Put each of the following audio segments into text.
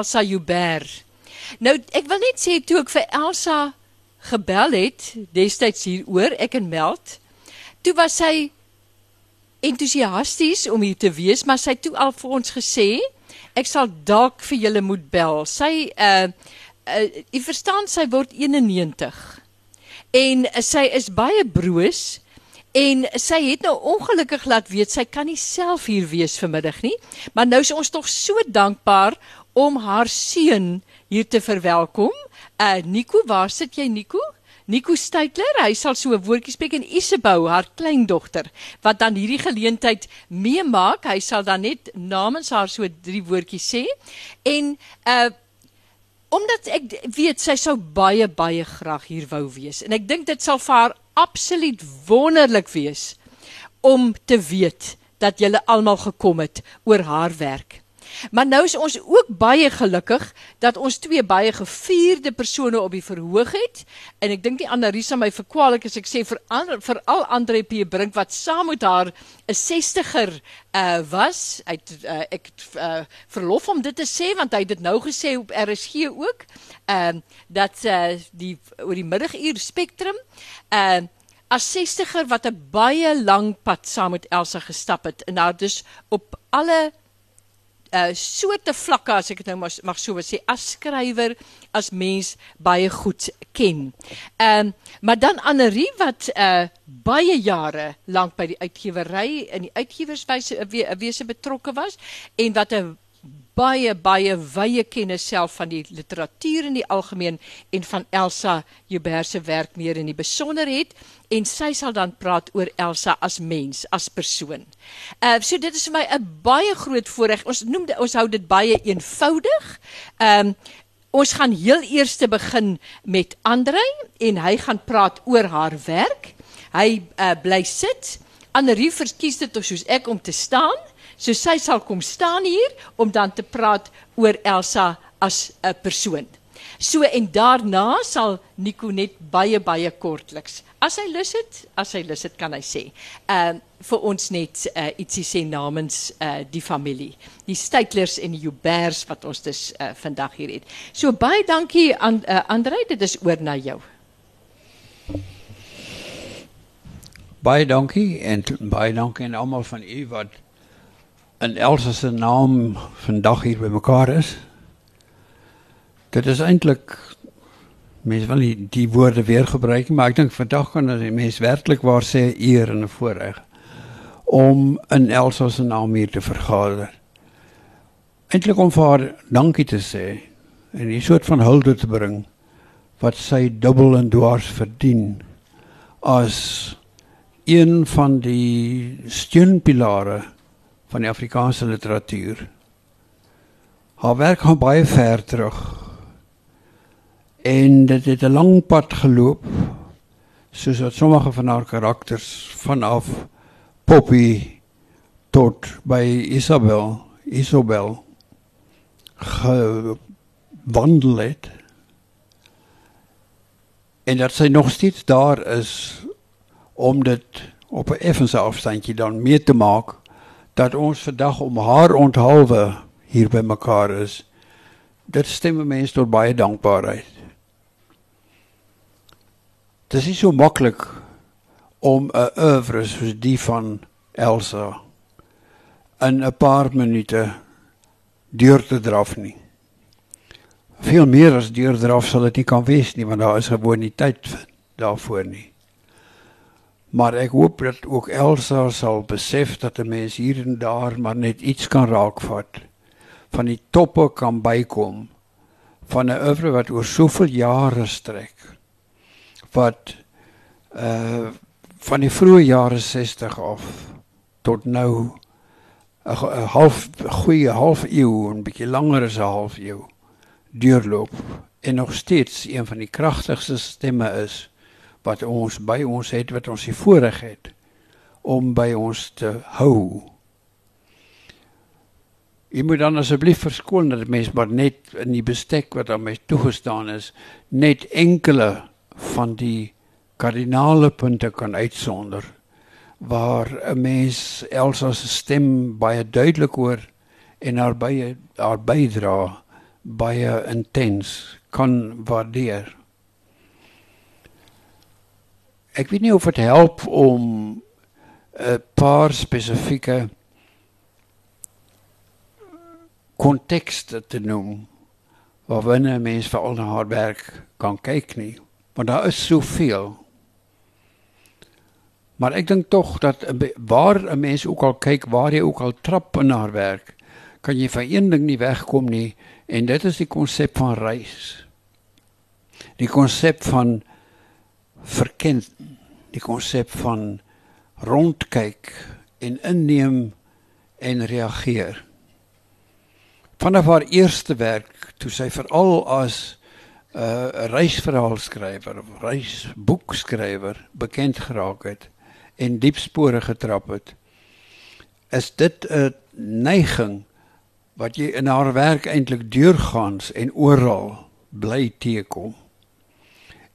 Elsa Joubert. Nou ek wil net sê toe ek vir Elsa gebel het destyds hieroor, ek en Meld, toe was sy entoesiasties om hier te wees, maar sy het toe al vir ons gesê ek sal dalk vir julle moet bel. Sy uh uh jy verstaan sy word 91. En uh, sy is baie broos en sy het nou ongelukkig laat weet sy kan nie self hier wees vanmiddag nie, maar nou is ons tog so dankbaar om haar seun hier te verwelkom. Uh Nico, waar sit jy Nico? Nico Steytler, hy sal so 'n woordjie spreek en Isabou, haar kleindogter, wat dan hierdie geleentheid meemaak. Hy sal dan net namens haar so drie woordjies sê. En uh omdat ek weet sy sou baie baie graag hier wou wees en ek dink dit sal vir haar absoluut wonderlik wees om te weet dat julle almal gekom het oor haar werk. Maar nou is ons ook baie gelukkig dat ons twee baie gevierde persone op die verhoog het. En ek dink die Annarisa my verkwalik as ek sê vir vir al Andre P. Brink wat saam met haar 'n 60er uh was. Uit uh, ek uh, verlof om dit te sê want hy het dit nou gesê op RSG ook ehm uh, dat uh, die oor die middaguur spektrum uh as 60er wat 'n baie lang pad saam met Elsa gestap het. En nou dus op alle uh soorte vlakke as ek dit nou mag, mag so sê as skrywer as mens baie goed ken. Ehm um, maar dan Annerie wat uh baie jare lank by die uitgewery in die uitgewerswyse wese betrokke was en wat 'n baie baie wye kennis self van die literatuur in die algemeen en van Elsa Joubert se werk meer in die besonder het en sy sal dan praat oor Elsa as mens, as persoon. Uh so dit is vir my 'n baie groot voorreg. Ons noem dit ons hou dit baie eenvoudig. Um, ons gaan heel eers te begin met Andre en hy gaan praat oor haar werk. Hy uh bly sit. Annerie verkies dit soos ek om te staan. So sy sal kom staan hier om dan te praat oor Elsa as 'n persoon. So en daarna sal Nico net baie baie kortliks. As hy lus het, as hy lus het kan hy sê. Ehm uh, vir ons net uh, ietsie sê namens uh, die familie. Die Steytlers en die Jouberts wat ons dus uh, vandag hier het. So baie dankie aan uh, Andre, dit is oor na jou. Baie dankie en baie dankie aan almal van u wat in Elsa se naam vandag hier bymekaar is. Dit is eintlik mense wil nie die woorde weer gebruik nie, maar ek dink vandag kan as mens werklik waar sê eer en voorreg om in Elsa se naam hier te vergader. Eintlik om vir haar dankie te sê en 'n soort van hulde te bring wat sy dubbel en dwars verdien as een van die steunpilare van die Afrikaanse literatuur. Haar werk gaan baie ver terug. En dit het 'n lang pad geloop soos wat sommige van haar karakters vanaf Poppy tot by Isabel, Isabel gewandel. En dat sy nog steeds daar is om dit op 'n effense afstandjie dan mee te maak dat ons vandag om haar onthaalwe hier by mekaar is. Dit stem mense tot baie dankbaarheid. Dit is so maklik om 'n oeuvre soos die van Elsa in 'n paar minute deur te draf nie. Veel meer as deur draf sal dit nie kan wees nie want daar is gewoon nie tyd daarvoor nie. Maar ek hoop dat ook Elsa sal besef dat 'n mens hier en daar maar net iets kan raakvat van die toppe kan bykom van 'n oeuvre wat oor soveel jare strek wat uh van die vroeë jare 60 af tot nou 'n half goeie half eeu en bietjie langer as 'n half eeu deurloop en nog steeds een van die kragtigste stemme is wat ons by ons het wat ons die voorreg het om by ons te hou. Ek moet dan asseblief verskoon dat mense maar net in die bestek wat aan my toegestaan is, net enkele van die kardinale punte kan uitsonder waar 'n mens Elsa se stem baie duidelik hoor en haar baie haar bydra baie intens kan waardeer. Ek weet nie of dit help om 'n paar spesifieke kontekste te noem waarbinne 'n mens vir al haar werk kan kyk nie, want daar is soveel. Maar ek dink tog dat waar 'n mens ook al kyk, waar jy ook al trap in haar werk, kan jy van een ding nie wegkom nie en dit is die konsep van reis. Die konsep van verken, die konsep van rondkyk en inneem en reageer. Vanaf haar eerste werk toe sy veral as 'n uh, reisverhaalskrywer of reisboekskrywer bekend geraak het en diep spore getrap het is dit 'n neiging wat jy in haar werk eintlik deurgaans en oral bly teekom.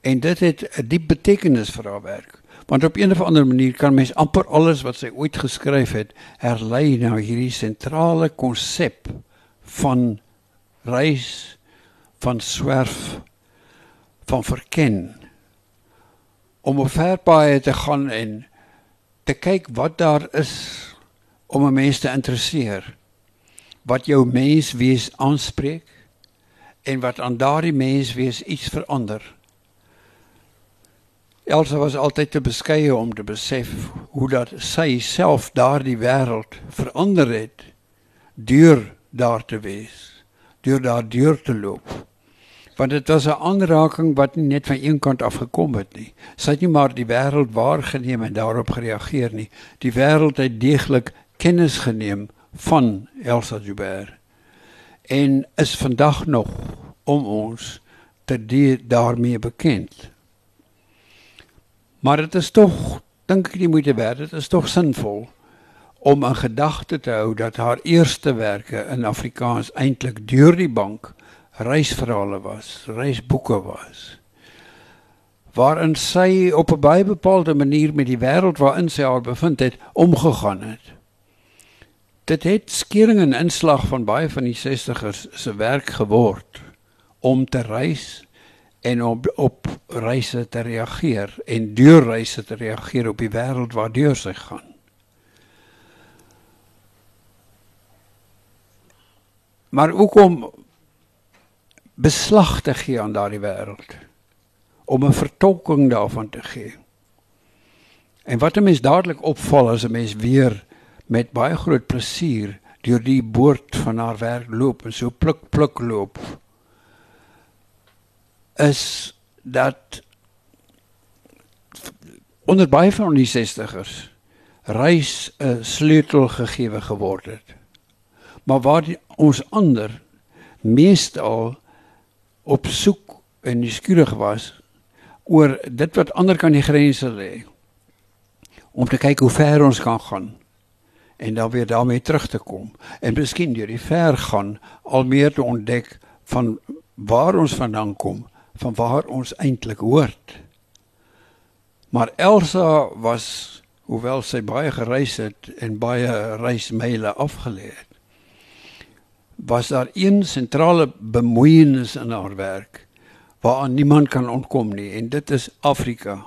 En dit het 'n diep betekenis vir haar werk want op 'n of ander manier kan mens amper alles wat sy ooit geskryf het herlei na hierdie sentrale konsep van reis, van swerf, van verken om op verpaaie te gaan en te kyk wat daar is om 'n mens te interesseer. Wat jou menswees aanspreek en wat aan daardie menswees iets verander. Elsa was altyd te beskeie om te besef hoe dat sy self daardie wêreld verander het deur daar te wees, deur daar deur te loop. Want dit was 'n aanraking wat nie net van een kant af gekom het nie. Sy het nie maar die wêreld waargeneem en daarop gereageer nie. Die wêreld het deeglik kennis geneem van Elsa Joubert en is vandag nog om ons te die daarmee bekend. Maar dit is tog dink ek die moeite werd. Dit is tog sinvol om 'n gedagte te hou dat haar eerste werke in Afrikaans eintlik deur die bank reisverhale was, reisboeke was. Waarin sy op 'n baie bepaalde manier met die wêreld waarin sy haar bevind het, omgegaan het. Dit het skering en inslag van baie van die 60ers se werk geword om te reis en op op reise te reageer en deur reise te reageer op die wêreld waardeur sy gaan. maar ook om beslag te gee aan daardie wêreld om 'n vertolking daarvan te gee. En wat 'n mens dadelik opval as 'n mens weer met baie groot plesier deur die boord van haar werk loop en so pluk pluk loop is dat onder baie van die 60ers reis 'n sleutel gegee geword het maar waar die, ons ander meestal op soek en nuuskierig was oor dit wat ander kan die grense lê om te kyk hoe ver ons kan gaan en dan weer daarmee terug te kom. En miskien deur die ver gaan al meer te ontdek van waar ons vandaan kom van waar ons eintlik hoort maar Elsa was hoewel sy baie gereis het en baie reismyle afgelê het was daar een sentrale bemoeienis in haar werk waaraan niemand kan ontkom nie en dit is Afrika.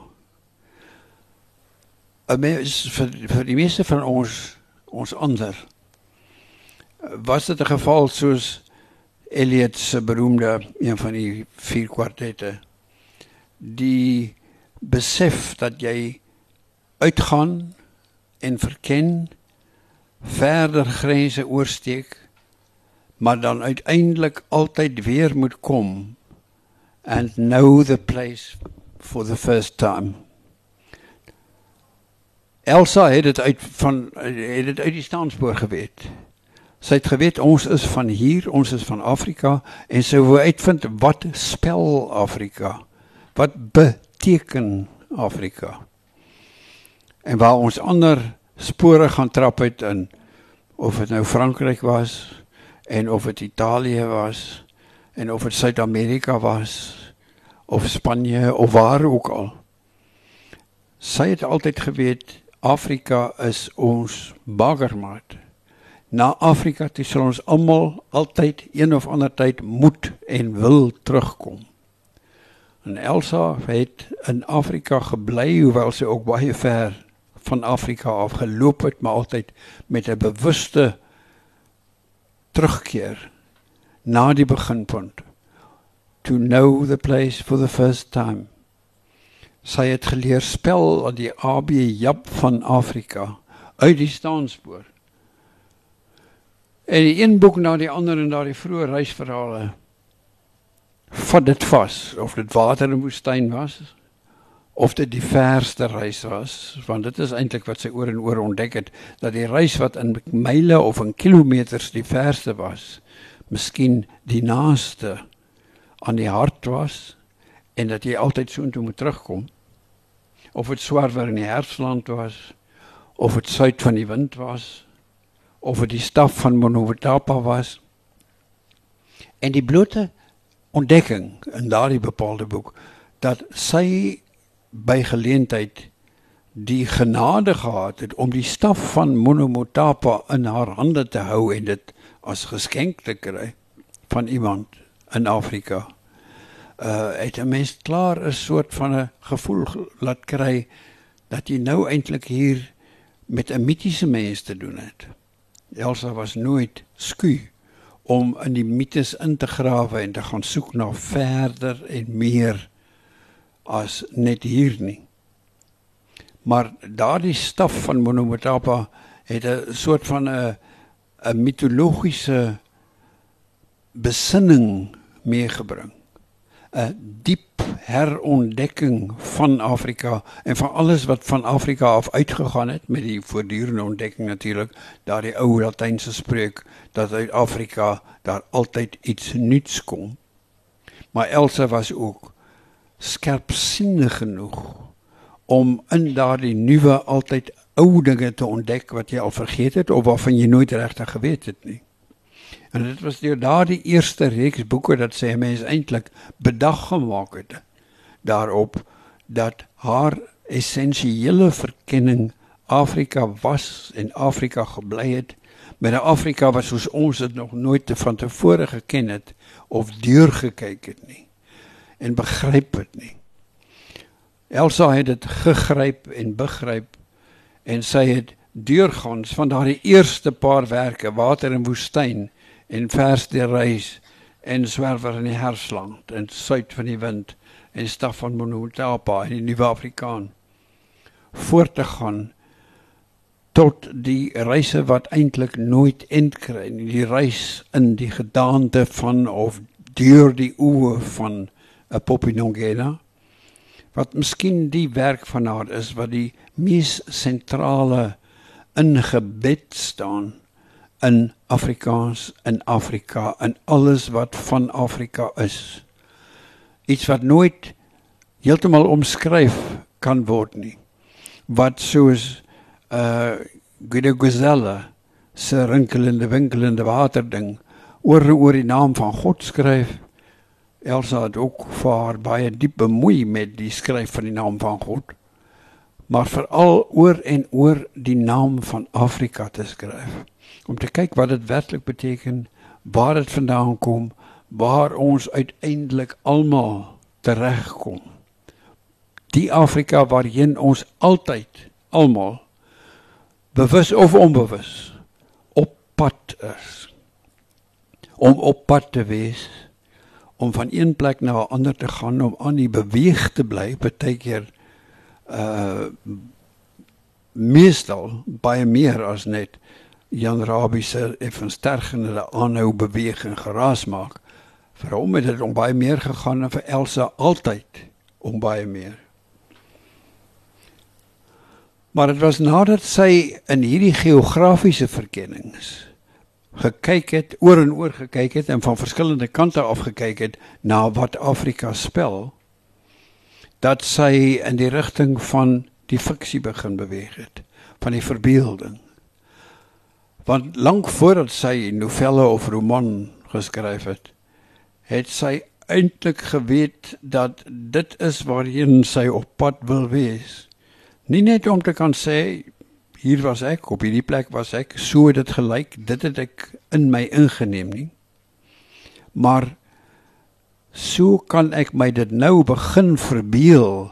'n Mens vir vir die meeste van ons ons ander was dit 'n geval soos Eliot se beroemde een van die vier kwartette die besef dat jy uitgaan en verken verder grense oorsteek maar dan uiteindelik altyd weer moet kom and know the place for the first time. Elsa het dit uit van het dit uit die staanspoor geweet. Sy het geweet ons is van hier, ons is van Afrika en sy wou uitvind wat spel Afrika? Wat beteken Afrika? En waar ons ander spore gaan trap uit in of dit nou Frankryk was, en of dit Italië was en of dit Suid-Amerika was of Spanje of waar ook al. Sy het altyd geweet Afrika is ons baggermat. Na Afrika toe sal ons almal altyd een of ander tyd moet en wil terugkom. En Elsa het in Afrika gebly hoewel sy ook baie ver van Afrika af geloop het, maar altyd met 'n bewuste terugkeer na die beginpunt to know the place for the first time. Sy het geleer spel aan die AB Jap van Afrika uit die staanspoor. En die een boek na die ander en daardie vroeë reisverhale. Vat dit vas of dit water in woestyn was of dit die verste reis was want dit is eintlik wat sy oor en oor ontdek het dat die reis wat in myle of in kilometers die verste was miskien die naaste aan die hart was en dat jy altyd so intoe moet terugkom. Of dit swaarwer in die herfsland was of dit suid van die wind was of dit die staf van Monowatapa was. En die blote ontdekking in daardie bepaalde boek dat sy by geleentheid die genade gehad het om die staf van Monowatapa in haar hande te hou en dit as geskenk te kry van iemand in Afrika. Uh het 'n mens klaar 'n soort van 'n gevoel laat kry dat jy nou eintlik hier met 'n mitiese mens te doen het. Elsa was nooit sku om in die mites in te grawe en te gaan soek na verder en meer as net hier nie. Maar daardie staf van Monomotapa het 'n soort van 'n 'n mitologiese besinning meegebring. 'n diep herontdekking van Afrika en van alles wat van Afrika af uitgegaan het met die voortdurende ontdekking natuurlik daardie ou latynse spreuk dat uit Afrika daar altyd iets nuuts kom. Maar Elsa was ook skerpsinnig genoeg om in daardie nuwe altyd ou dinge te ontdek wat jy al vergeet het of waarvan jy nooit regtig geweet het nie. En dit was deur daardie eerste reeks boeke dat sy mense eintlik bedag gemaak het daarop dat haar essensiële verkenning Afrika was en Afrika gebly het met 'n Afrika wat soos ons dit nog nooit van tevore geken het of deurgekyk het nie en begryp het nie. Elsa het dit gegryp en begryp en sy het deurgangs van daardie eerste paar werke Water en Woestyn en vers die reis en swerwer in die herfsland en suid van die wind en staf van Monotapa in die Nuwe Afrikaan. Voort te gaan tot die reise wat eintlik nooit eind kry nie die reis in die gedaante van of deur die oë van 'n Popinongena wat miskien die werk van haar is wat die mees sentrale ingebed staan in Afrikaans in Afrika en alles wat van Afrika is. Iets wat nooit heeltemal omskryf kan word nie. Wat soos uh Guido Gazella se rinkelende winkelende water ding oor oor die naam van God skryf. Elsa het ook vir haar baie diep bemoei met die skryf van die naam van God. Maar veral oor en oor die naam van Afrika te skryf om te kyk wat dit werklik beteken, waar dit vandaan kom, waar ons uiteindelik almal teregkom. Die Afrika waarheen ons altyd almal bewus of onbewus op pad is. Om op pad te wees om van een plek na 'n ander te gaan om aan die beweeg te bly, baie keer uh meestal baie meer as net Jan Rabie se effens stergende aanhou beweging geraas maak. Vir hom het dit om baie meer gegaan en vir Elsa altyd om baie meer. Maar dit was nadat sy in hierdie geografiese verkennings gekyk het, oor en oor gekyk het en van verskillende kante af gekyk het na wat Afrika spel, dat sy in die rigting van die fiksie begin beweeg het, van die verbeelding Want lank voordat sy novelle of roman geskryf het, het sy eintlik geweet dat dit is waarheen sy op pad wil wees. Nie net om te kan sê hier was ek, op hierdie plek was ek, so het dit gelyk, dit het ek in my ingeneem nie. Maar so kan ek my dit nou begin verbeel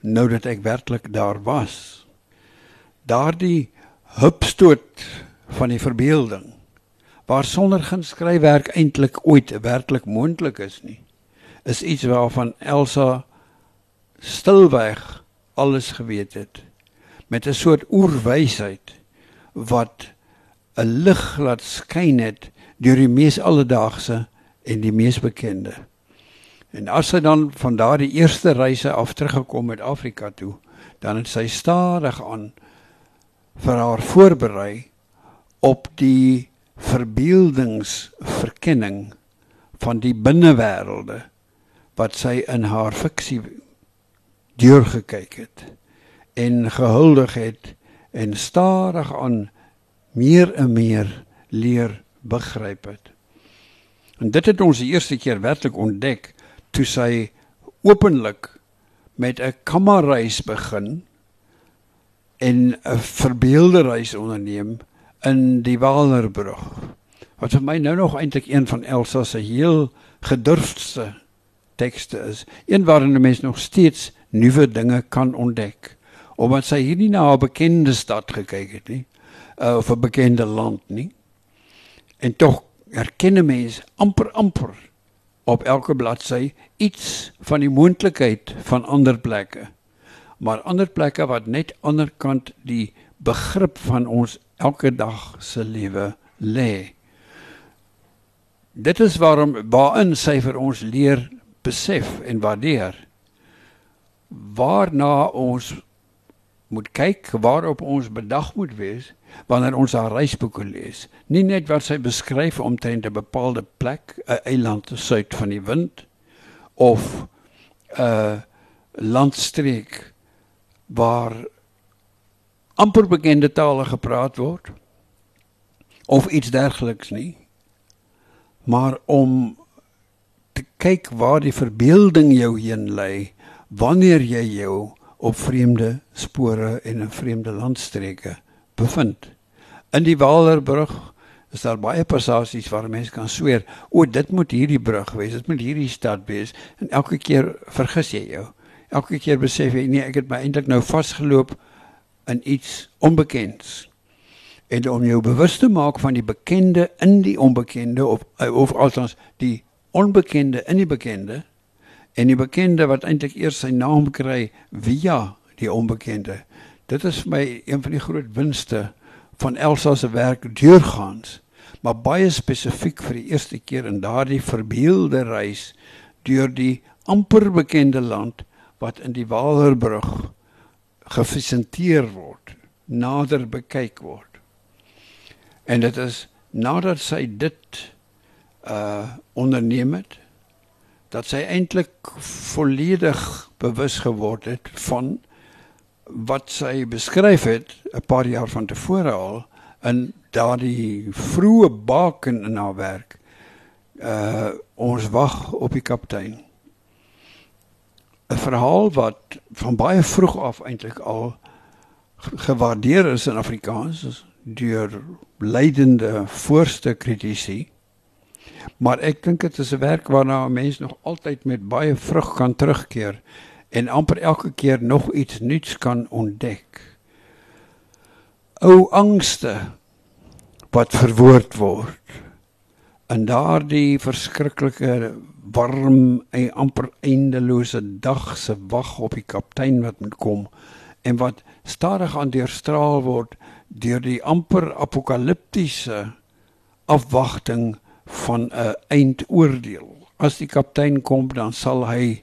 nou dat ek werklik daar was. Daardie hupstoot van die verbeelding waar sonder geen skryfwerk eintlik ooit werklik moontlik is nie is iets waarvan Elsa stilweg alles geweet het met 'n soort oerwysheid wat 'n lig laat skyn het deur die mees alledaagse en die mees bekende. En as sy dan van daardie eerste reise af teruggekom het Afrika toe, dan het sy stadig aan vir haar voorberei op die verbeeldingsverkenning van die binnewêrelde wat sy in haar fiksie deurgekyk het en gehuldig het en stadig aan meer en meer leer begryp het. En dit het ons die eerste keer werklik ontdek toe sy openlik met 'n kammerreis begin en 'n verbeelde reis onderneem in die Walerbrug. Wat vir my nou nog eintlik een van Elsa se heel gedurfdste tekste is, een waarin 'n mens nog steeds nuwe dinge kan ontdek, omdat sy hier nie na 'n bekende stad gekyk het nie, uh, of 'n bekende land nie. En tog erken 'n mens amper amper op elke bladsy iets van die moontlikheid van ander plekke. Maar ander plekke wat net aanderkant die begrip van ons elke dag se lewe lê. Dit is waarom waarin sy vir ons leer besef en waardeer waarna ons moet kyk, waarop ons bedag moet wees wanneer ons haar reisboeke lees. Nie net wat sy beskryf omtrent 'n bepaalde plek, 'n eiland te suid van die wind of 'n landstreek waar amper bekende tale gepraat word of iets dergeliks nie. Maar om te kyk waar die verbeelding jou heen lei wanneer jy jou op vreemde spore en in vreemde landstreke bevind. In die Walerbrug is daar baie passasies waar mense kan sweer, o, dit moet hierdie brug wees, dit moet hierdie stad wees en elke keer vergis jy jou. Elke keer besef jy nee, ek het my eintlik nou vasgeloop in iets onbekends. En om jou bewus te maak van die bekende in die onbekende of of althans die onbekende in die bekende en die bekende wat eintlik eers sy naam kry via die onbekende. Dit is vir my een van die groot winste van Elsa se werk deurgaans, maar baie spesifiek vir die eerste keer in daardie verbeelde reis deur die amper bekende land wat in die Walerbrug gefisenteer word, nader bekyk word. En dit is nadat sy dit uh onderneem het dat sy eintlik volledig bewus geword het van wat sy beskryf het 'n paar jaar van tevore al in daardie vroeë baken in haar werk. Uh ons wag op die kaptein. 'n Verhaal wat van baie vroeg af eintlik al gewaardeer is in Afrikaans deur leidende voorste kritici. Maar ek dink dit is 'n werk waarna 'n mens nog altyd met baie vrug kan terugkeer en amper elke keer nog iets nuuts kan ontdek. Ou angste wat verwoord word in daardie verskriklike warm en amper eindelose dag se wag op die kaptein wat moet kom en wat stadig aan deurstraal word deur die amper apokaliptiese afwagting van 'n eindoordeel. As die kaptein kom, dan sal hy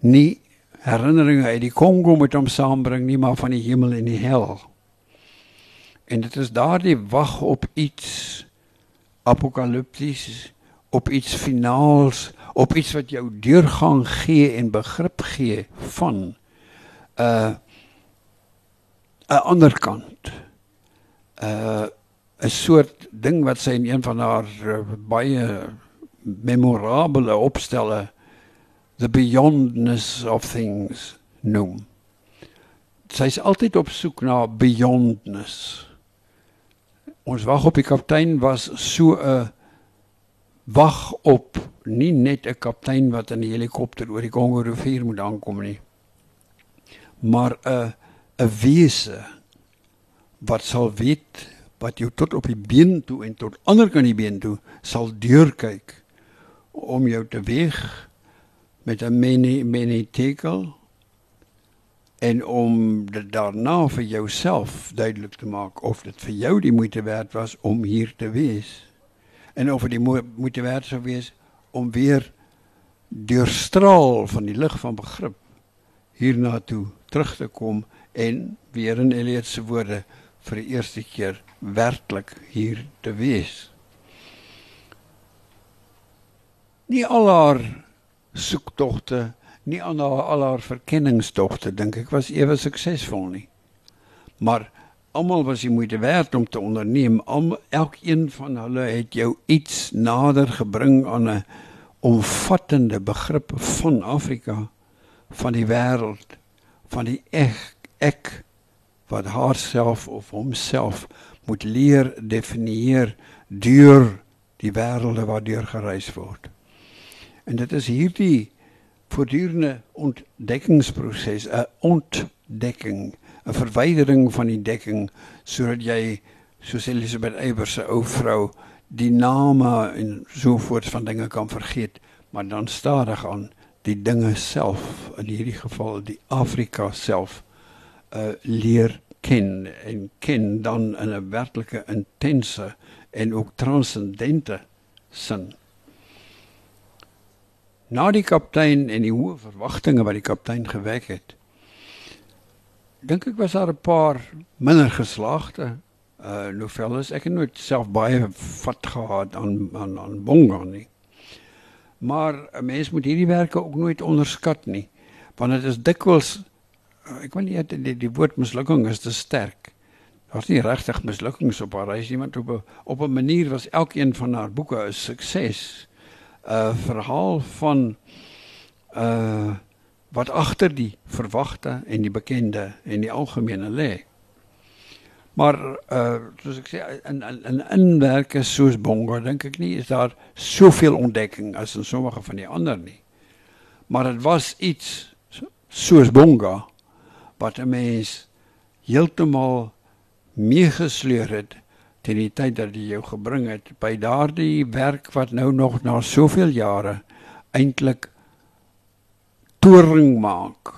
nie herinneringe uit die Kongo met hom saambring nie, maar van die hemel en die hel. En dit is daardie wag op iets apokalipties, op iets finaals, op iets wat jou deurgang gee en begrip gee van 'n uh, 'n ander kant. 'n uh, 'n soort ding wat sy in een van haar uh, baie memorabele opstelle the beyondness of things noem. sy's altyd op soek na beyondness. Ons wag op die kaptein was so 'n wag op nie net 'n kaptein wat in 'n helikopter oor die Kongo rivier moet aankom nie maar 'n 'n wese wat sal weet wat jou tot op die been toe en tot ander kan die been toe sal deurkyk om jou te weeg met 'n mini mini tekel en om dit daarna vir jouself duidelik te maak of dit vir jou die moeite werd was om hier te wees en of dit die moeite werd sou wees om weer deurstraal van die lig van begrip hiernatoe terug te kom en weer in Eliot se woorde vir die eerste keer werklik hier te wees. Nie al haar soektogte, nie aan haar al haar verkenningstogte dink ek was ewe suksesvol nie. Maar almal was die moeite werd om te onderneem. Al elkeen van hulle het jou iets nader gebring aan 'n omvattende begrip van Afrika van die wêreld van die ek ek wat haarself of homself moet leer definieer deur die wêrelde waardeur gereis word. En dit is hierdie voortdurende ontdekkingsproses, 'n ontdekking, 'n verwydering van die dekking sodat jy soos Elisabeth Eybers se ou vrou die name en so voort van dinge kan vergeet, maar dan stadig aan die dinge self in hierdie geval die Afrika self uh leer ken en ken dan in 'n werklike intense en ook transcendente sin. Na die kaptein en die hoë verwagtinge wat die kaptein gewek het. Dink ek was daar 'n paar minder geslaagde uh novelles. Ek het nooit self baie vat gehad aan aan aan Bonga nie. Maar 'n mens moet hierdie werke ook nooit onderskat nie, want dit is dikwels ek wil nie die, die, die woord mislukking is te sterk. Daar's nie regtig mislukkings op haar reis nie, want op 'n op 'n manier was elkeen van haar boeke 'n sukses. 'n verhaal van uh wat agter die verwagte en die bekende en die algemene lê. Maar uh soos ek sê in in in inwerke soos Bongo dink ek nie is daar soveel ontdekking as in sommige van die ander nie. Maar dit was iets soos Bongo wat 'n mens heeltemal meegesleur het teen die tyd dat dit jou gebring het by daardie werk wat nou nog na soveel jare eintlik toring maak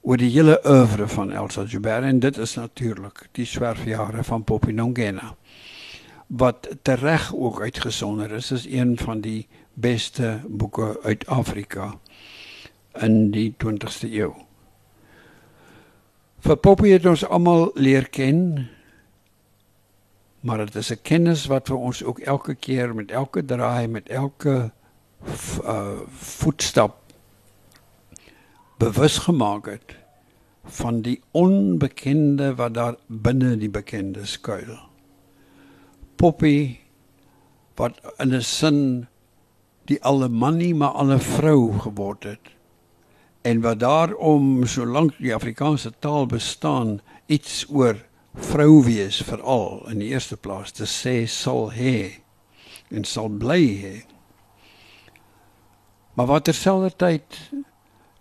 oor die hele oeuvre van Elsa Joubert en dit is natuurlik die swerfjare van Poppy Nongena wat tereg ook uitgesonder is is een van die beste boeke uit Afrika in die 20ste eeu. Vir Poppy het ons almal leer ken maar dit is 'n kennis wat vir ons ook elke keer met elke draai met elke uh, voetstap bewus gemaak het van die onbekende wat daar binne die bekende skuil. Poppy wat in 'n sin die allemanie maar alle vrou geword het en wat daarom solank die Afrikaanse taal bestaan iets oor vrou wees veral in die eerste plaas te sê sal hê en sal bly hê. Maar wat terselfdertyd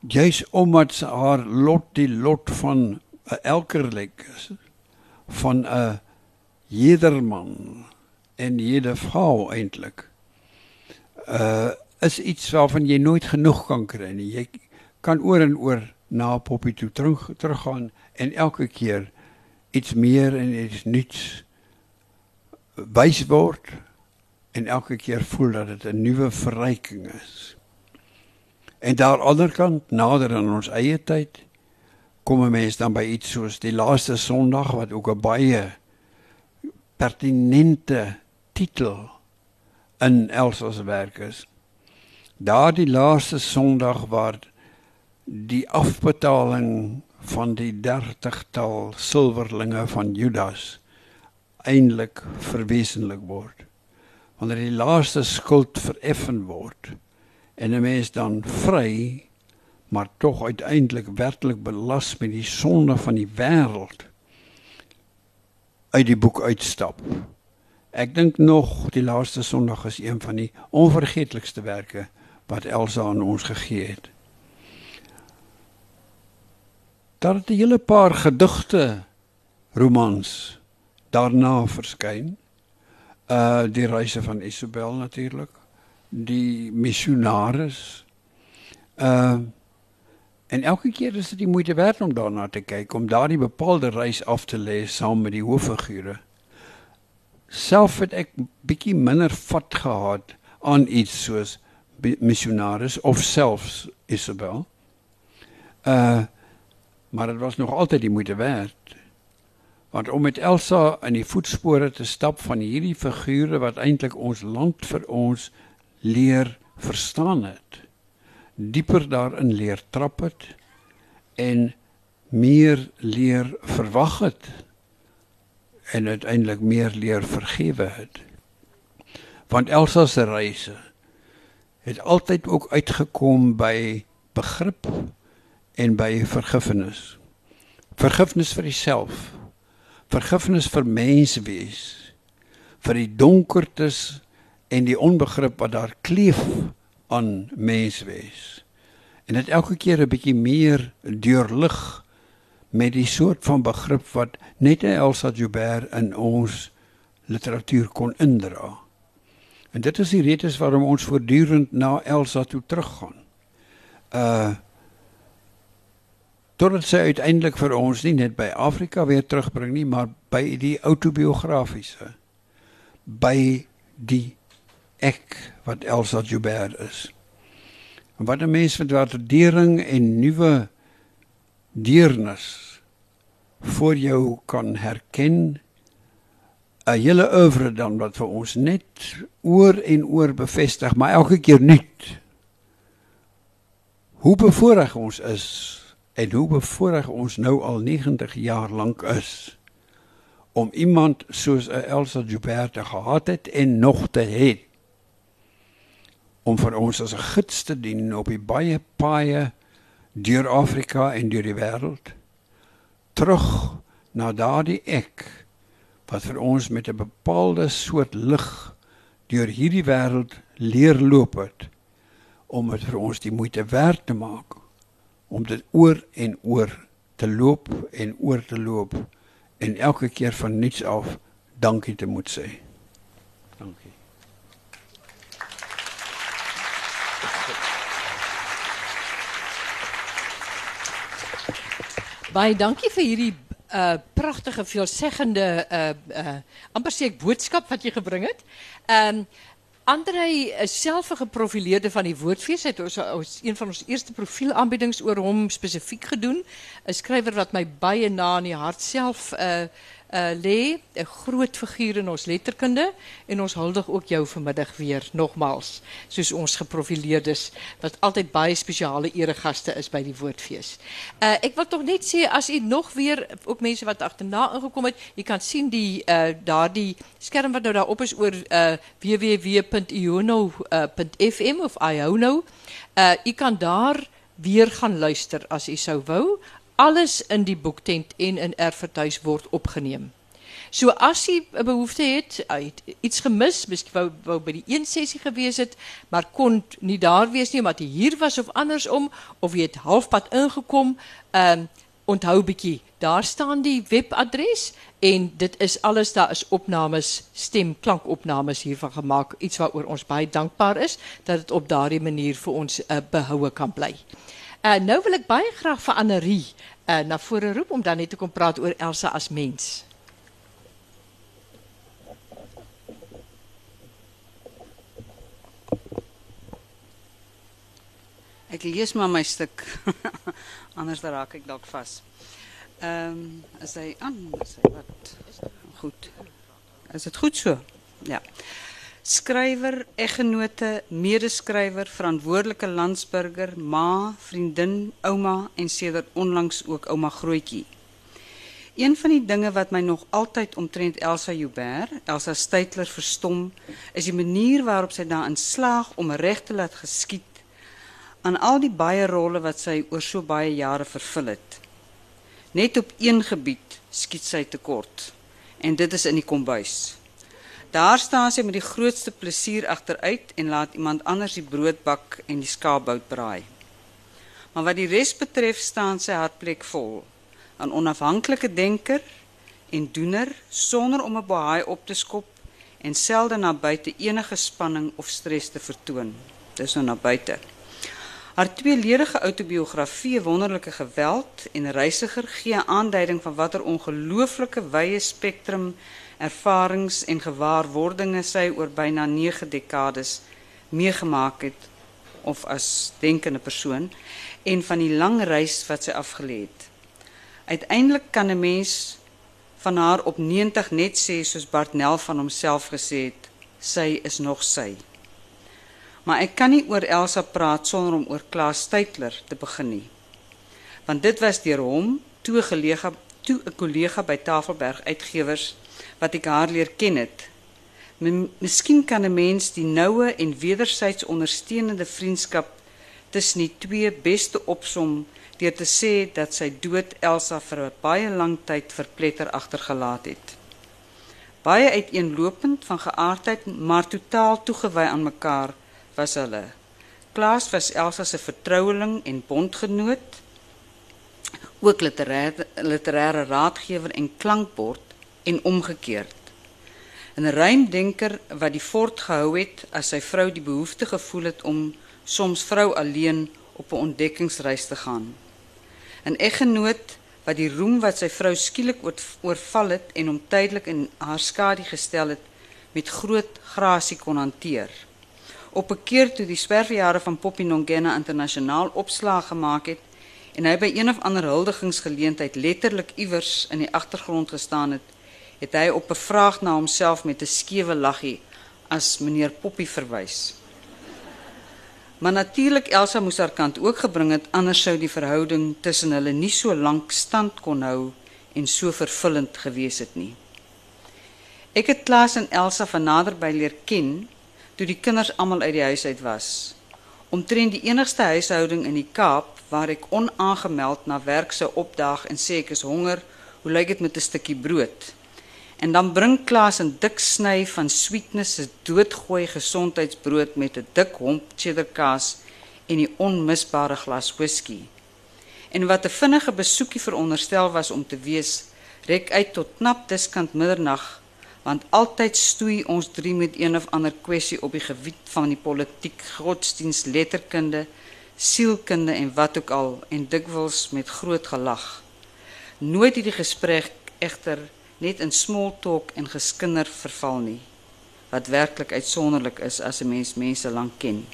juis omdat haar lot die lot van 'n elkerlik is van 'n jederman en jede vrou eintlik uh is iets waarvan jy nooit genoeg kan kry nie. Jy kan oor en oor na Poppy toe terug teruggaan en elke keer iets meer en iets nuuts wys word en elke keer voel dat dit 'n nuwe verryking is En daar onderkant nader aan ons eie tyd kom 'n mens dan by iets soos die laaste Sondag wat ook 'n baie pertinente titel in Elsa se werk is. Daardie laaste Sondag waar die afbetaling van die 30tal silwerlinge van Judas eindelik verwesenlik word. Wanneer die laaste skuld vereffen word en 'n mens dan vry maar tog uiteindelik werklik belas met die sonde van die wêreld uit die boek uitstap. Ek dink nog die laaste Sondag is een van die onvergeetlikste werke wat Elsa aan ons gegee het. Daar het 'n hele paar gedigte romans daarna verskyn. Uh die reise van Isabel natuurlik, die missionaris. Uh en elke keer is dit die moeite werd om daarna te kyk, om daardie bepaalde reis af te lê saam met die hooffigure. Self het ek bietjie minder vat gehad aan iets soos missionaris of selfs Isabel. Uh maar dit was nog altyd die moeite werd. Want om met Elsa in die voetspore te stap van hierdie figure wat eintlik ons land vir ons leer verstaan het, dieper daarin leer trap het en meer leer verwag het en uiteindelik meer leer vergewe het. Want Elsa se reise het altyd ook uitgekom by begrip en by vergifnis. Vergifnis vir jouself. Vergifnis vir menswees. vir die donkertes en die onbegrip wat daar kleef aan menswees. En dit elke keer 'n bietjie meer deurlig met die soort van begrip wat net Elsa Joubert in ons literatuur kon indra. En dit is die rede waarom ons voortdurend na Elsa toe teruggaan. Uh totdat sy uiteindelik vir ons nie net by Afrika weer terugbring nie, maar by die autobiografiese by die ek wat Elsa Joubert is. En wat 'n mens met waardering en nuwe deernis voor jou kan herken 'n hele oeuvre dan wat vir ons net oor en oor bevestig, maar elke keer nuut. Hoe bevoorreg ons is en hoe bevoorreg ons nou al 90 jaar lank is om iemand soos Elsa Joubert te gehad het en nog te hê om vir ons as 'n gids te dien op die baie paaie deur Afrika en deur die wêreld terug na daardie ek wat vir ons met 'n bepaalde soort lig deur hierdie wêreld leer loop het om dit vir ons die moeite werd te maak om dit oor en oor te loop en oor te loop en elke keer van niets af dankie te moet sê. Baie dankie vir hierdie uh pragtige veelzeggende uh uh amper sê boodskap wat jy gebring het. Ehm um, Andrei is geprofileerde van die Woordfees. Hy het ons, een van ons eerste profielaanbiedings oor hom spesifiek gedoen. 'n Skrywer wat my baie na in die hart self uh uh lê, 'n groot figuur in ons letterkunde en ons huldig ook jou vanmiddag weer nogmaals, soos ons geprofileerdes wat altyd baie spesiale eregaste is by die Woordfees. Uh ek wil tog net sê as u nog weer ook mense wat agterna ingekom het, jy kan sien die uh daardie skerm wat nou daarop is oor uh www.iono.fm of iono. Uh kan daar weer gaan luister as u sou wou alles in die boektent en in Erfurthuis word opgeneem. So as jy 'n behoefte het, het iets gemis, miskien wou, wou by die een sessie gewees het, maar kon nie daar wees nie omdat jy hier was of andersom of jy het halfpad ingekom, ehm um, onthou bietjie, daar staan die webadres en dit is alles daar is opnames, stemklankopnames hiervan gemaak, iets waaroor ons baie dankbaar is dat dit op daardie manier vir ons uh, behoue kan bly. Uh, nou wil ek baie graag vir Annerie uh, na vore roep om dan net te kom praat oor Elsa as mens. Ek lees maar my stuk. Anders raak ek dalk vas. Ehm, is wat? Goed. Is dit goed so? Ja. Skrywer, eggenote, medeskrywer, verantwoordelike landsburger, ma, vriendin, ouma en sedert onlangs ook ouma Grootjie. Een van die dinge wat my nog altyd omtrent Elsa Joubert, Elsa Steytler verstom, is die manier waarop sy daarin slaag om reg te laat geskied aan al die baie rolle wat sy oor so baie jare vervul het. Net op een gebied skiet sy tekort en dit is in die kombuis. Daar staan sy met die grootste plesier agteruit en laat iemand anders die brood bak en die skaapbout braai. Maar wat die res betref, staan sy hartplek vol. 'n Onafhanklike denker en doener sonder om 'n baai op te skop en selde na buite enige spanning of stres te vertoon. Dis nou na buite. Haar tweeledige outobiografie Wonderlike Geweld en Reisiger gee 'n aanduiding van watter ongelooflike wye spektrum ervarings en gewaarwordinge sy oor byna 9 dekades meegemaak het of as denkende persoon en van die lang reis wat sy afgelê het. Uiteindelik kan 'n mens van haar op 90 net sê soos Bartnel van homself gesê het, sy is nog sy. Maar ek kan nie oor Elsa praat sonder om oor Klaas Steytler te begin nie. Want dit was deur hom toe geleë toe 'n kollega by Tafelberg Uitgewers wat ek haar leer ken het. Miskien kan 'n mens die noue en wederzijds ondersteunende vriendskap tussen die twee beste opsom deur te sê dat sy dood Elsa vir 'n baie lang tyd verpletter agtergelaat het. Baie uiteenlopend van geaardheid, maar totaal toegewy aan mekaar was hulle. Klaas was Elsa se vertroueling en bondgenoot, ook literêre literêre raadgewer en klankbord en omgekeerd. 'n Ruimdenker wat die fort gehou het as sy vrou die behoefte gevoel het om soms vrou alleen op 'n ontdekkingsreis te gaan. 'n Eggenoot wat die roem wat sy vrou skielik oorval het en hom tydelik in haar skadu gestel het met groot grasie kon hanteer. Op 'n keer toe die sperwjare van Poppy Nongena internasionaal opslag gemaak het en hy by een of ander huldigingsgeleentheid letterlik iewers in die agtergrond gestaan het, het hy op 'n vraag na homself met 'n skewe laggie as meneer Poppy verwys. Maar natuurlik Elsa moes haar kant ook gebring het anders sou die verhouding tussen hulle nie so lank stand kon hou en so vervullend gewees het nie. Ek het Klaas en Elsa van naderby leer ken toe die kinders almal uit die huis uit was. Omtrent die enigste huishouding in die Kaap waar ek onaangemeld na werk sou opdaag en sê ek is honger, hoe lyk dit met 'n stukkie brood? En dan bring Klaas 'n dik sny van sweetness se doodgooi gesondheidsbrood met 'n dik homp cheddar kaas en 'n onmisbare glas whisky. En wat 'n vinnige besoekie veronderstel was om te wees, rek uit tot knap diskant middernag, want altyd stoei ons drie met een of ander kwessie op die gebied van die politiek, godsdiens, letterkunde, sielkunde en wat ook al en dikwels met groot gelag. Nooit het die gesprek egter net in small talk en geskinder verval nie wat werklik uitsonderlik is as 'n mens mense lank ken.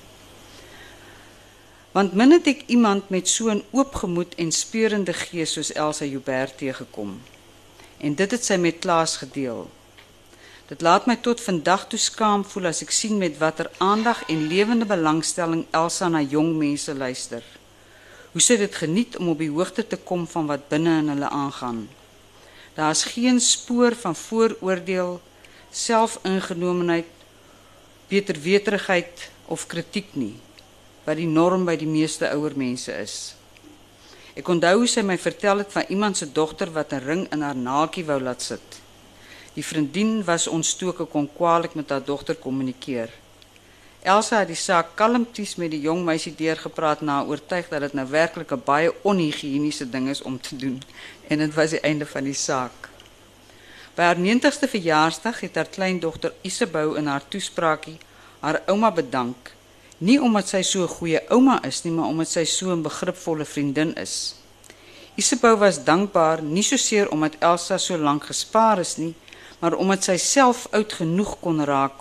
Want min het ek iemand met so 'n oop gemoed en speurende gees soos Elsa Joubert teëgekom. En dit het sy met Klaas gedeel. Dit laat my tot vandag toe skaam voel as ek sien met watter aandag en lewende belangstelling Elsa na jong mense luister. Hoe sy dit geniet om op die hoogte te kom van wat binne in hulle aangaan. Daar's geen spoor van vooroordeel, selfingenomenheid, beterweterigheid of kritiek nie wat die norm by die meeste ouer mense is. Ek onthou hoe sy my vertel het van iemand se dogter wat 'n ring in haar naakie wou laat sit. Die vriendin was ontstoke kon kwaliek met haar dogter kommunikeer. Elsa het die saak kalmties met die jong meisie deurgepraat na oortuig dat dit nou werklik 'n baie onhigiëniese ding is om te doen en dit was die einde van die saak. By haar 90ste verjaarsdag het haar kleindogter Isabou in haar toespraakie haar ouma bedank, nie omdat sy so 'n goeie ouma is nie, maar omdat sy so 'n begripvolle vriendin is. Isabou was dankbaar nie soseer omdat Elsa so lank gespaar is nie, maar omdat sy self oud genoeg kon raak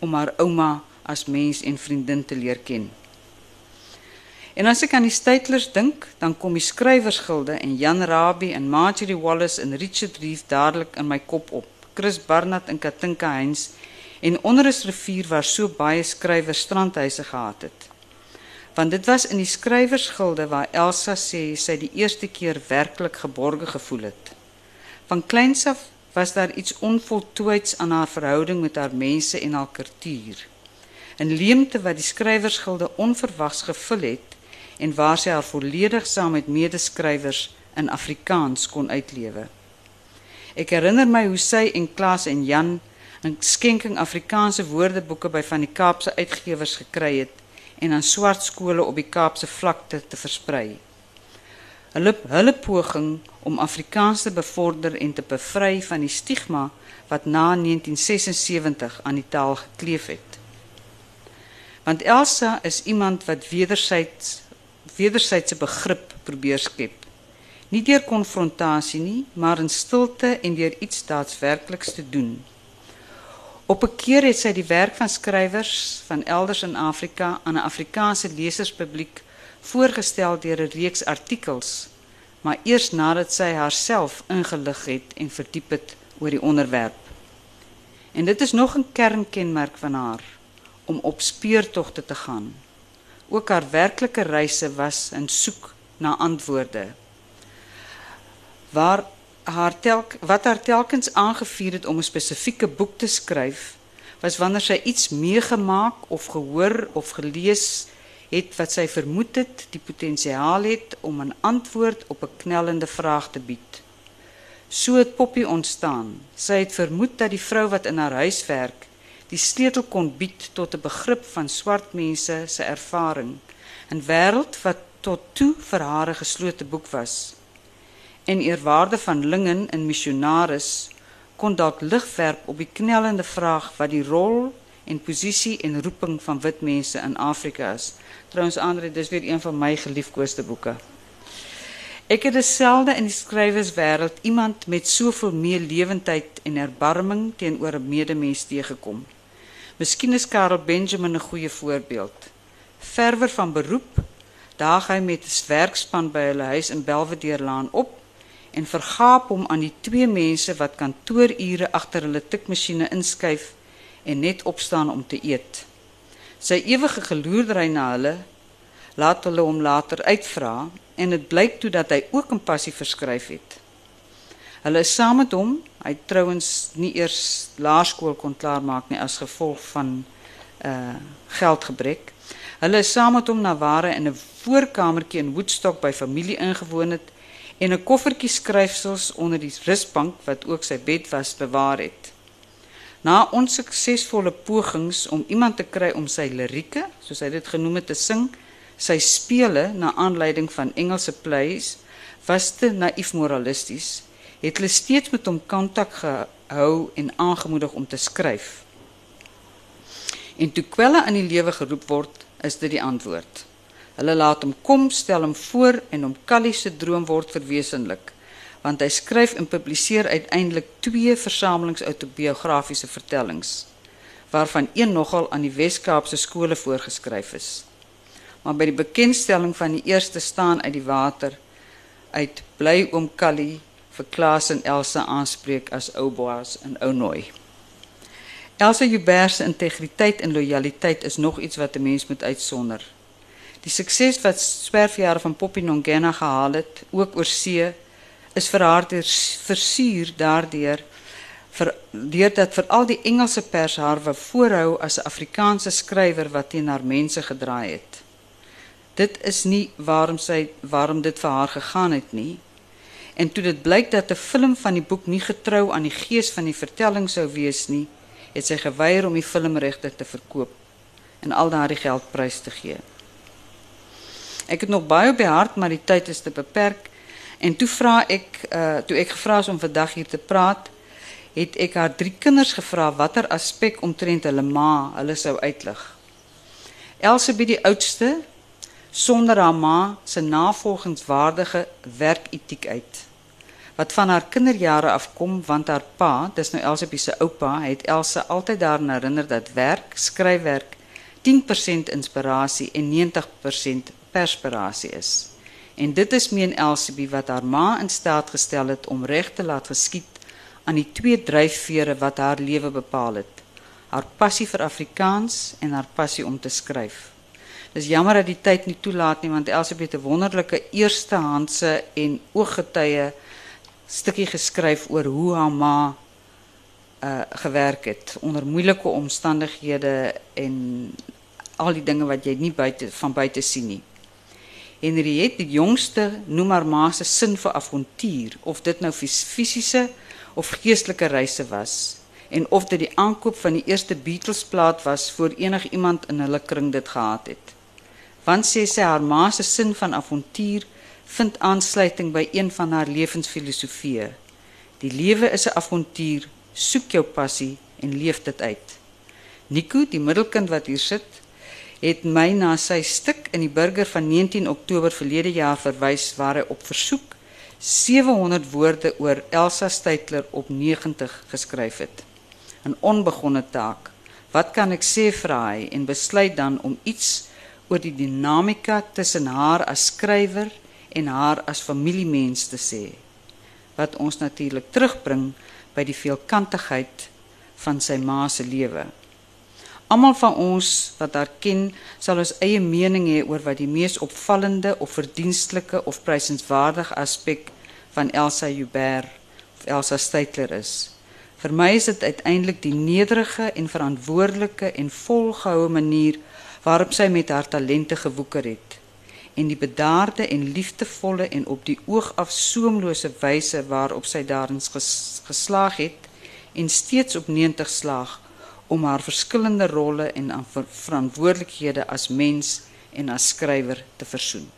om haar ouma as mens en vriendin te leer ken. En as ek aan die Steytlers dink, dan kom die skrywersgilde en Jan Rabie en Marjorie Wallace en Richard Reeve dadelik in my kop op. Chris Barnard en Katinka Heinz en onder 'n rivier waar so baie skrywers strandhuise gehad het. Want dit was in die skrywersgilde waar Elsa sê sy die eerste keer werklik geborge gevoel het. Van kleins af was daar iets onvoltooids aan haar verhouding met haar mense en haar kultuur. 'n leemte wat die skrywersgilde onverwags gevul het en waar sy haar volledig saam met medeskrywers in Afrikaans kon uitlewe. Ek herinner my hoe sy en Klaas en Jan 'n skenking Afrikaanse woordeboeke by van die Kaapse uitgewers gekry het en aan swart skole op die Kaapse vlakte te versprei. Hulle hulle poging om Afrikaans te bevorder en te bevry van die stigma wat na 1976 aan die taal gekleef het. Want Elsa is iemand wat wederzijds wederzijdse begrip probeer skep. Nie deur konfrontasie nie, maar in stilte en deur iets daadwerkliks te doen. Op 'n keer het sy die werk van skrywers van elders in Afrika aan 'n Afrikaanse leserspubliek voorgestel deur 'n reeks artikels, maar eers nadat sy haarself ingelig het en verdiep het oor die onderwerp. En dit is nog 'n kernkenmerk van haar om op speurtogte te gaan. Ook haar werklike reise was in soek na antwoorde. Waar haar telk wat haar telkens aangevuur het om 'n spesifieke boek te skryf, was wanneer sy iets meegemaak of gehoor of gelees het wat sy vermoed het die potensiaal het om 'n antwoord op 'n knellende vraag te bied. So het Poppy ontstaan. Sy het vermoed dat die vrou wat in haar huis werk, die sleutel kon bied tot 'n begrip van swart mense se ervaring, 'n wêreld wat tot toe vir haar 'n geslote boek was. En eerwaarde van Lingen in missionaris kon dalk lig werp op die knellende vraag wat die rol en posisie en roeping van wit mense in Afrika is. Trouwens Andre, dis weer een van my geliefkoeste boeke. Ek het dieselfde in die skrywerswêreld iemand met soveel meer lewendheid en erbarming teenoor 'n medemens teëgekom. Miskien is Karel Benjamin 'n goeie voorbeeld. Verwer van beroep, daag hy met 'n werkspan by hulle huis in Belvedere Laan op en vergaap hom aan die twee mense wat kantoorure agter hulle tikmasjiene inskuif en net opstaan om te eet. Sy ewige geloerdery na hulle laat hulle hom later uitvra en dit blyk toe dat hy ook 'n passie verskryf het. Hulle is saam met hom, hy trouens nie eers laerskool kon klaarmaak nie as gevolg van uh geldgebrek. Hulle is saam met hom na ware in 'n voorkamertjie in Woodstock by familie ingewoon het en 'n koffertjie skryfsels onder die rusbank wat ook sy bed was bewaar het. Na onsuksesvolle pogings om iemand te kry om sy lirieke, soos hy dit genoem het, te sing, sy spele na aanleiding van Engelse plays was te naïef moralisties, het hulle steeds met hom kontak gehou en aangemoedig om te skryf. En toe kwelle aan die lewe geroep word, is dit die antwoord. Hulle laat hom kom, stel hom voor en hom Callie se droom word verwesenlik want hy skryf en publiseer uiteindelik twee versamelings autobiografiese vertellings waarvan een nogal aan die Wes-Kaapse skole voorgeskryf is. Maar by die bekendstelling van die eerste staan uit die water uit bly oom Callie vir Klaas en Elsa aanspreek as ou Boas en ou Nooi. Elsa Joubert se integriteit en lojaliteit is nog iets wat 'n mens moet uitsonder. Die sukses wat swerfjare van Poppy Nongena gehaal het, ook oor see, is vir haar versuur daardeur vir deurdat vir al die Engelse pers haar wou voorhou as 'n Afrikaanse skrywer wat teen haar mense gedraai het. Dit is nie waarom sy waarom dit vir haar gegaan het nie. En toe dit blyk dat 'n film van die boek nie getrou aan die gees van die vertelling sou wees nie, het sy geweier om die filmregte te verkoop en al daardie geld prys te gee. Ek het nog baie op die hart, maar die tyd is te beperk. En toe vra ek uh toe ek gevra is om vandag hier te praat, het ek haar drie kinders gevra watter aspek omtrent hulle ma hulle sou uitlig. Elsabie die oudste sonder haar ma se navolgingswaardige werketiek uit. Wat van haar kinderjare afkom want haar pa, dis nou Elsabie se oupa, het Elsa altyd daaraan herinner dat werk, skryfwerk 10% inspirasie en 90% perspirasie is. En dit is meen Elsabie wat haar ma in staat gestel het om reg te laat geskied aan die twee dryfvere wat haar lewe bepaal het. Haar passie vir Afrikaans en haar passie om te skryf. Dis jammer dat die tyd nie toelaat nie want Elsabie het 'n wonderlike eerstehandse en ooggetuie stukkie geskryf oor hoe haar ma uh gewerk het onder moeilike omstandighede en al die dinge wat jy nie buite van buite sien nie. Henriette die jongste noem haar ma se sin vir avontuur of dit nou fis- fisiese of geestelike reise was en of dit die aankoop van die eerste Beatles plaat was voor enig iemand in hulle kring dit gehad het. Want sê sy haar ma se sin van avontuur vind aansluiting by een van haar lewensfilosofieë. Die lewe is 'n avontuur, soek jou passie en leef dit uit. Nico, die middelkind wat hier sit, het my na sy stuk in die Burger van 19 Oktober verlede jaar verwys waar hy op versoek 700 woorde oor Elsa Steytler op 90 geskryf het. 'n Onbegonne taak. Wat kan ek sê vra hy en besluit dan om iets oor die dinamika tussen haar as skrywer en haar as familiemens te sê wat ons natuurlik terugbring by die veelkantigheid van sy ma se lewe. Almal van ons wat haar ken, sal ons eie mening hê oor wat die mees opvallende of verdienstelike of prysenswaardige aspek van Elsa Joubert of Elsa Steytler is. Vir my is dit uiteindelik die nederige en verantwoordelike en volgehoue manier waarop sy met haar talente gewoeker het en die bedaarde en liefdevolle en op die oog af soemlose wyse waarop sy daarin ges, geslaag het en steeds op 90 slaag om haar verskillende rolle en verantwoordelikhede as mens en as skrywer te versoen.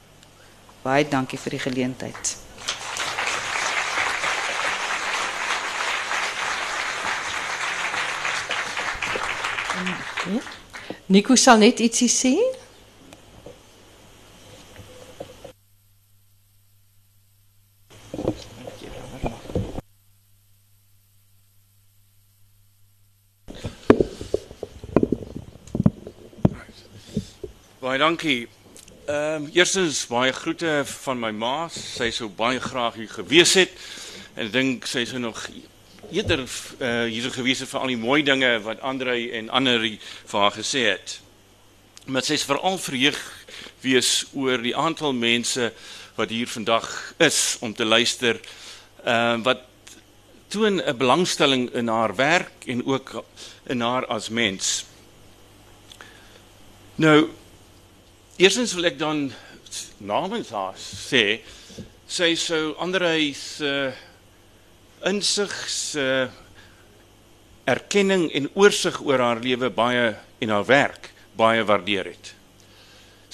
Baie dankie vir die geleentheid. Nico sal net ietsie sê. Baie dankie. Ehm um, eerstens baie groete van my ma. Sy sou baie graag hier gewees het en ek dink sy sou nog eerder uh, hier sou gewees het vir al die mooi dinge wat Andre en ander vir haar gesê het. Maar sy is veral verheug wees oor die aantal mense wat hier vandag is om te luister. Ehm uh, wat toon 'n belangstelling in haar werk en ook in haar as mens. Nou Eerstens wil ek dan namens haar sê sy sou Andrei se insig se erkenning en oorsig oor haar lewe baie en haar werk baie waardeer het.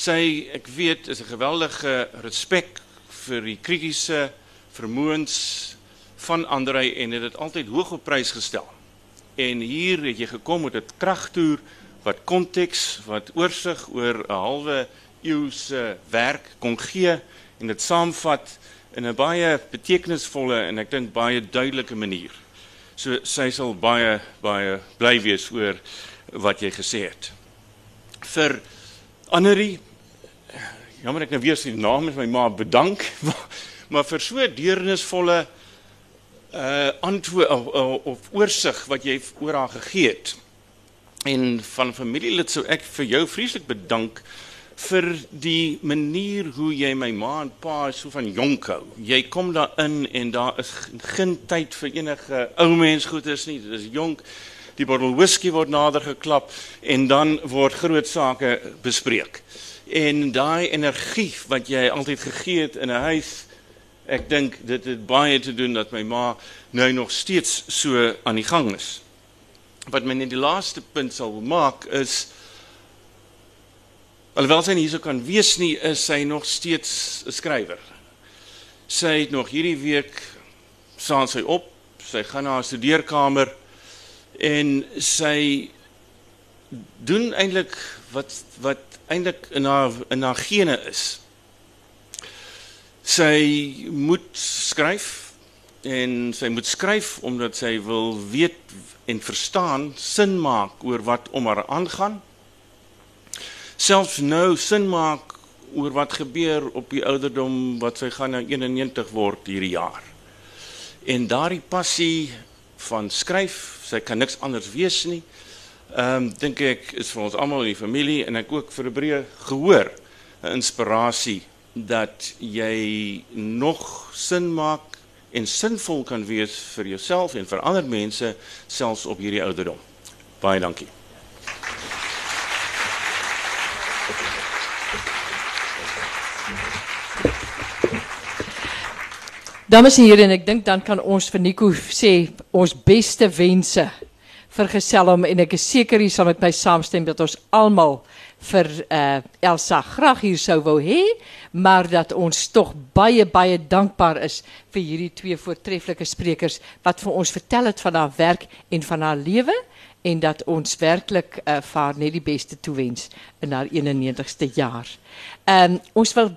Sy, ek weet, is 'n geweldige respek vir die kritiese vermoëns van Andrei en het dit altyd hoog op prys gestel. En hier het jy gekom met 'n kragtoer wat konteks, wat oorsig oor 'n halwe eeu se werk kon gee en dit saamvat in 'n baie betekenisvolle en ek dink baie duidelike manier. So sy sal baie baie bly wees oor wat jy gesê het. Vir Annerie jammer ek nou weer sy naam is my ma bedank maar, maar vir so deernisvolle uh antwoord of, of, of oorsig wat jy oor haar gegee het. En van familielid sou ek vir jou vreeslik bedank vir die manier hoe jy my ma en pa so van jonk hou. Jy kom daarin en daar is geen tyd vir enige ou mens goeders nie. Dit is jonk. Die bottel whisky word nader geklap en dan word groot sake bespreek. En daai energie wat jy altyd gegee het in 'n huis, ek dink dit het baie te doen dat my ma nou nog steeds so aan die gang is wat my net die laaste punt sal maak is alhoewel sy nie hierso kan wees nie is sy nog steeds 'n skrywer. Sy het nog hierdie week staan sy op, sy gaan na haar studeerkamer en sy doen eintlik wat wat eintlik in haar in haar gene is. Sy moet skryf en sy moet skryf omdat sy wil weet en verstaan, sin maak oor wat om haar aangaan. Selfs nou sin maak oor wat gebeur op die ouderdom wat sy gaan nou 91 word hierdie jaar. En daardie passie van skryf, sy kan niks anders wees nie. Ehm um, dink ek is vir ons almal in die familie en ek ook vir 'n breë gehoor 'n inspirasie dat jy nog sin maak en sinvol kan wees vir jouself en vir ander mense selfs op hierdie ouderdom. Baie dankie. Dames en heren, ek dink dan kan ons vir Nico ons beste wense vergesel hom en ek is seker hy sal met my dat ons almal vir uh, Elsa graag hier sou wou hê, maar dat ons tog baie baie dankbaar is vir hierdie twee voortreffelike sprekers wat vir ons vertel het van haar werk en van haar lewe en dat ons werklik uh, vir haar net die beste toewens in haar 91ste jaar. Ehm ons wil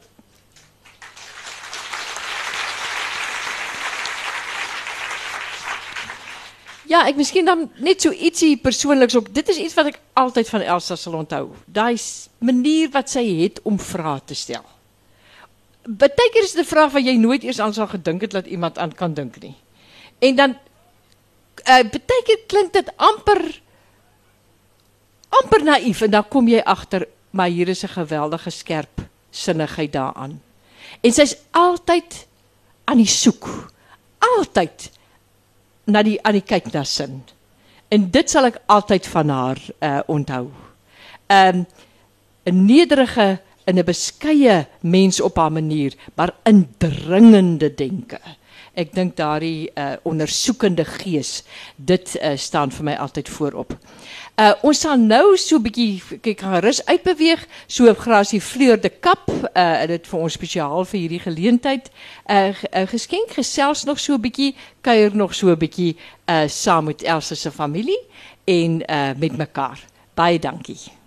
Ja, ek miskien dan net so ietsie persoonliks ook. Dit is iets wat ek altyd van Elsa sal onthou. Daai manier wat sy het om vrae te stel. Partykeer is dit 'n vraag wat jy nooit eers aan sal gedink het dat iemand aan kan dink nie. En dan uh partykeer klink dit amper amper naïef en dan kom jy agter maar hier is 'n geweldige skerp sinnigheid daaraan. En sy's altyd aan die soek. Altyd na die aan die kyk na sin. En dit sal ek altyd van haar uh onthou. Um 'n nederige en 'n beskeie mens op haar manier, maar indringende denke. Ek dink daardie uh ondersoekende gees, dit uh, staan vir my altyd voorop. Uh ons sal nou so 'n bietjie kyk gaan rus uitbeweeg, so grasie Fleur de Kap, uh dit vir ons spesiaal vir hierdie geleentheid. Uh, uh geskenk gesels nog so 'n bietjie, kuier nog so 'n bietjie uh saam met Elsa se familie en uh met mekaar. Baie dankie.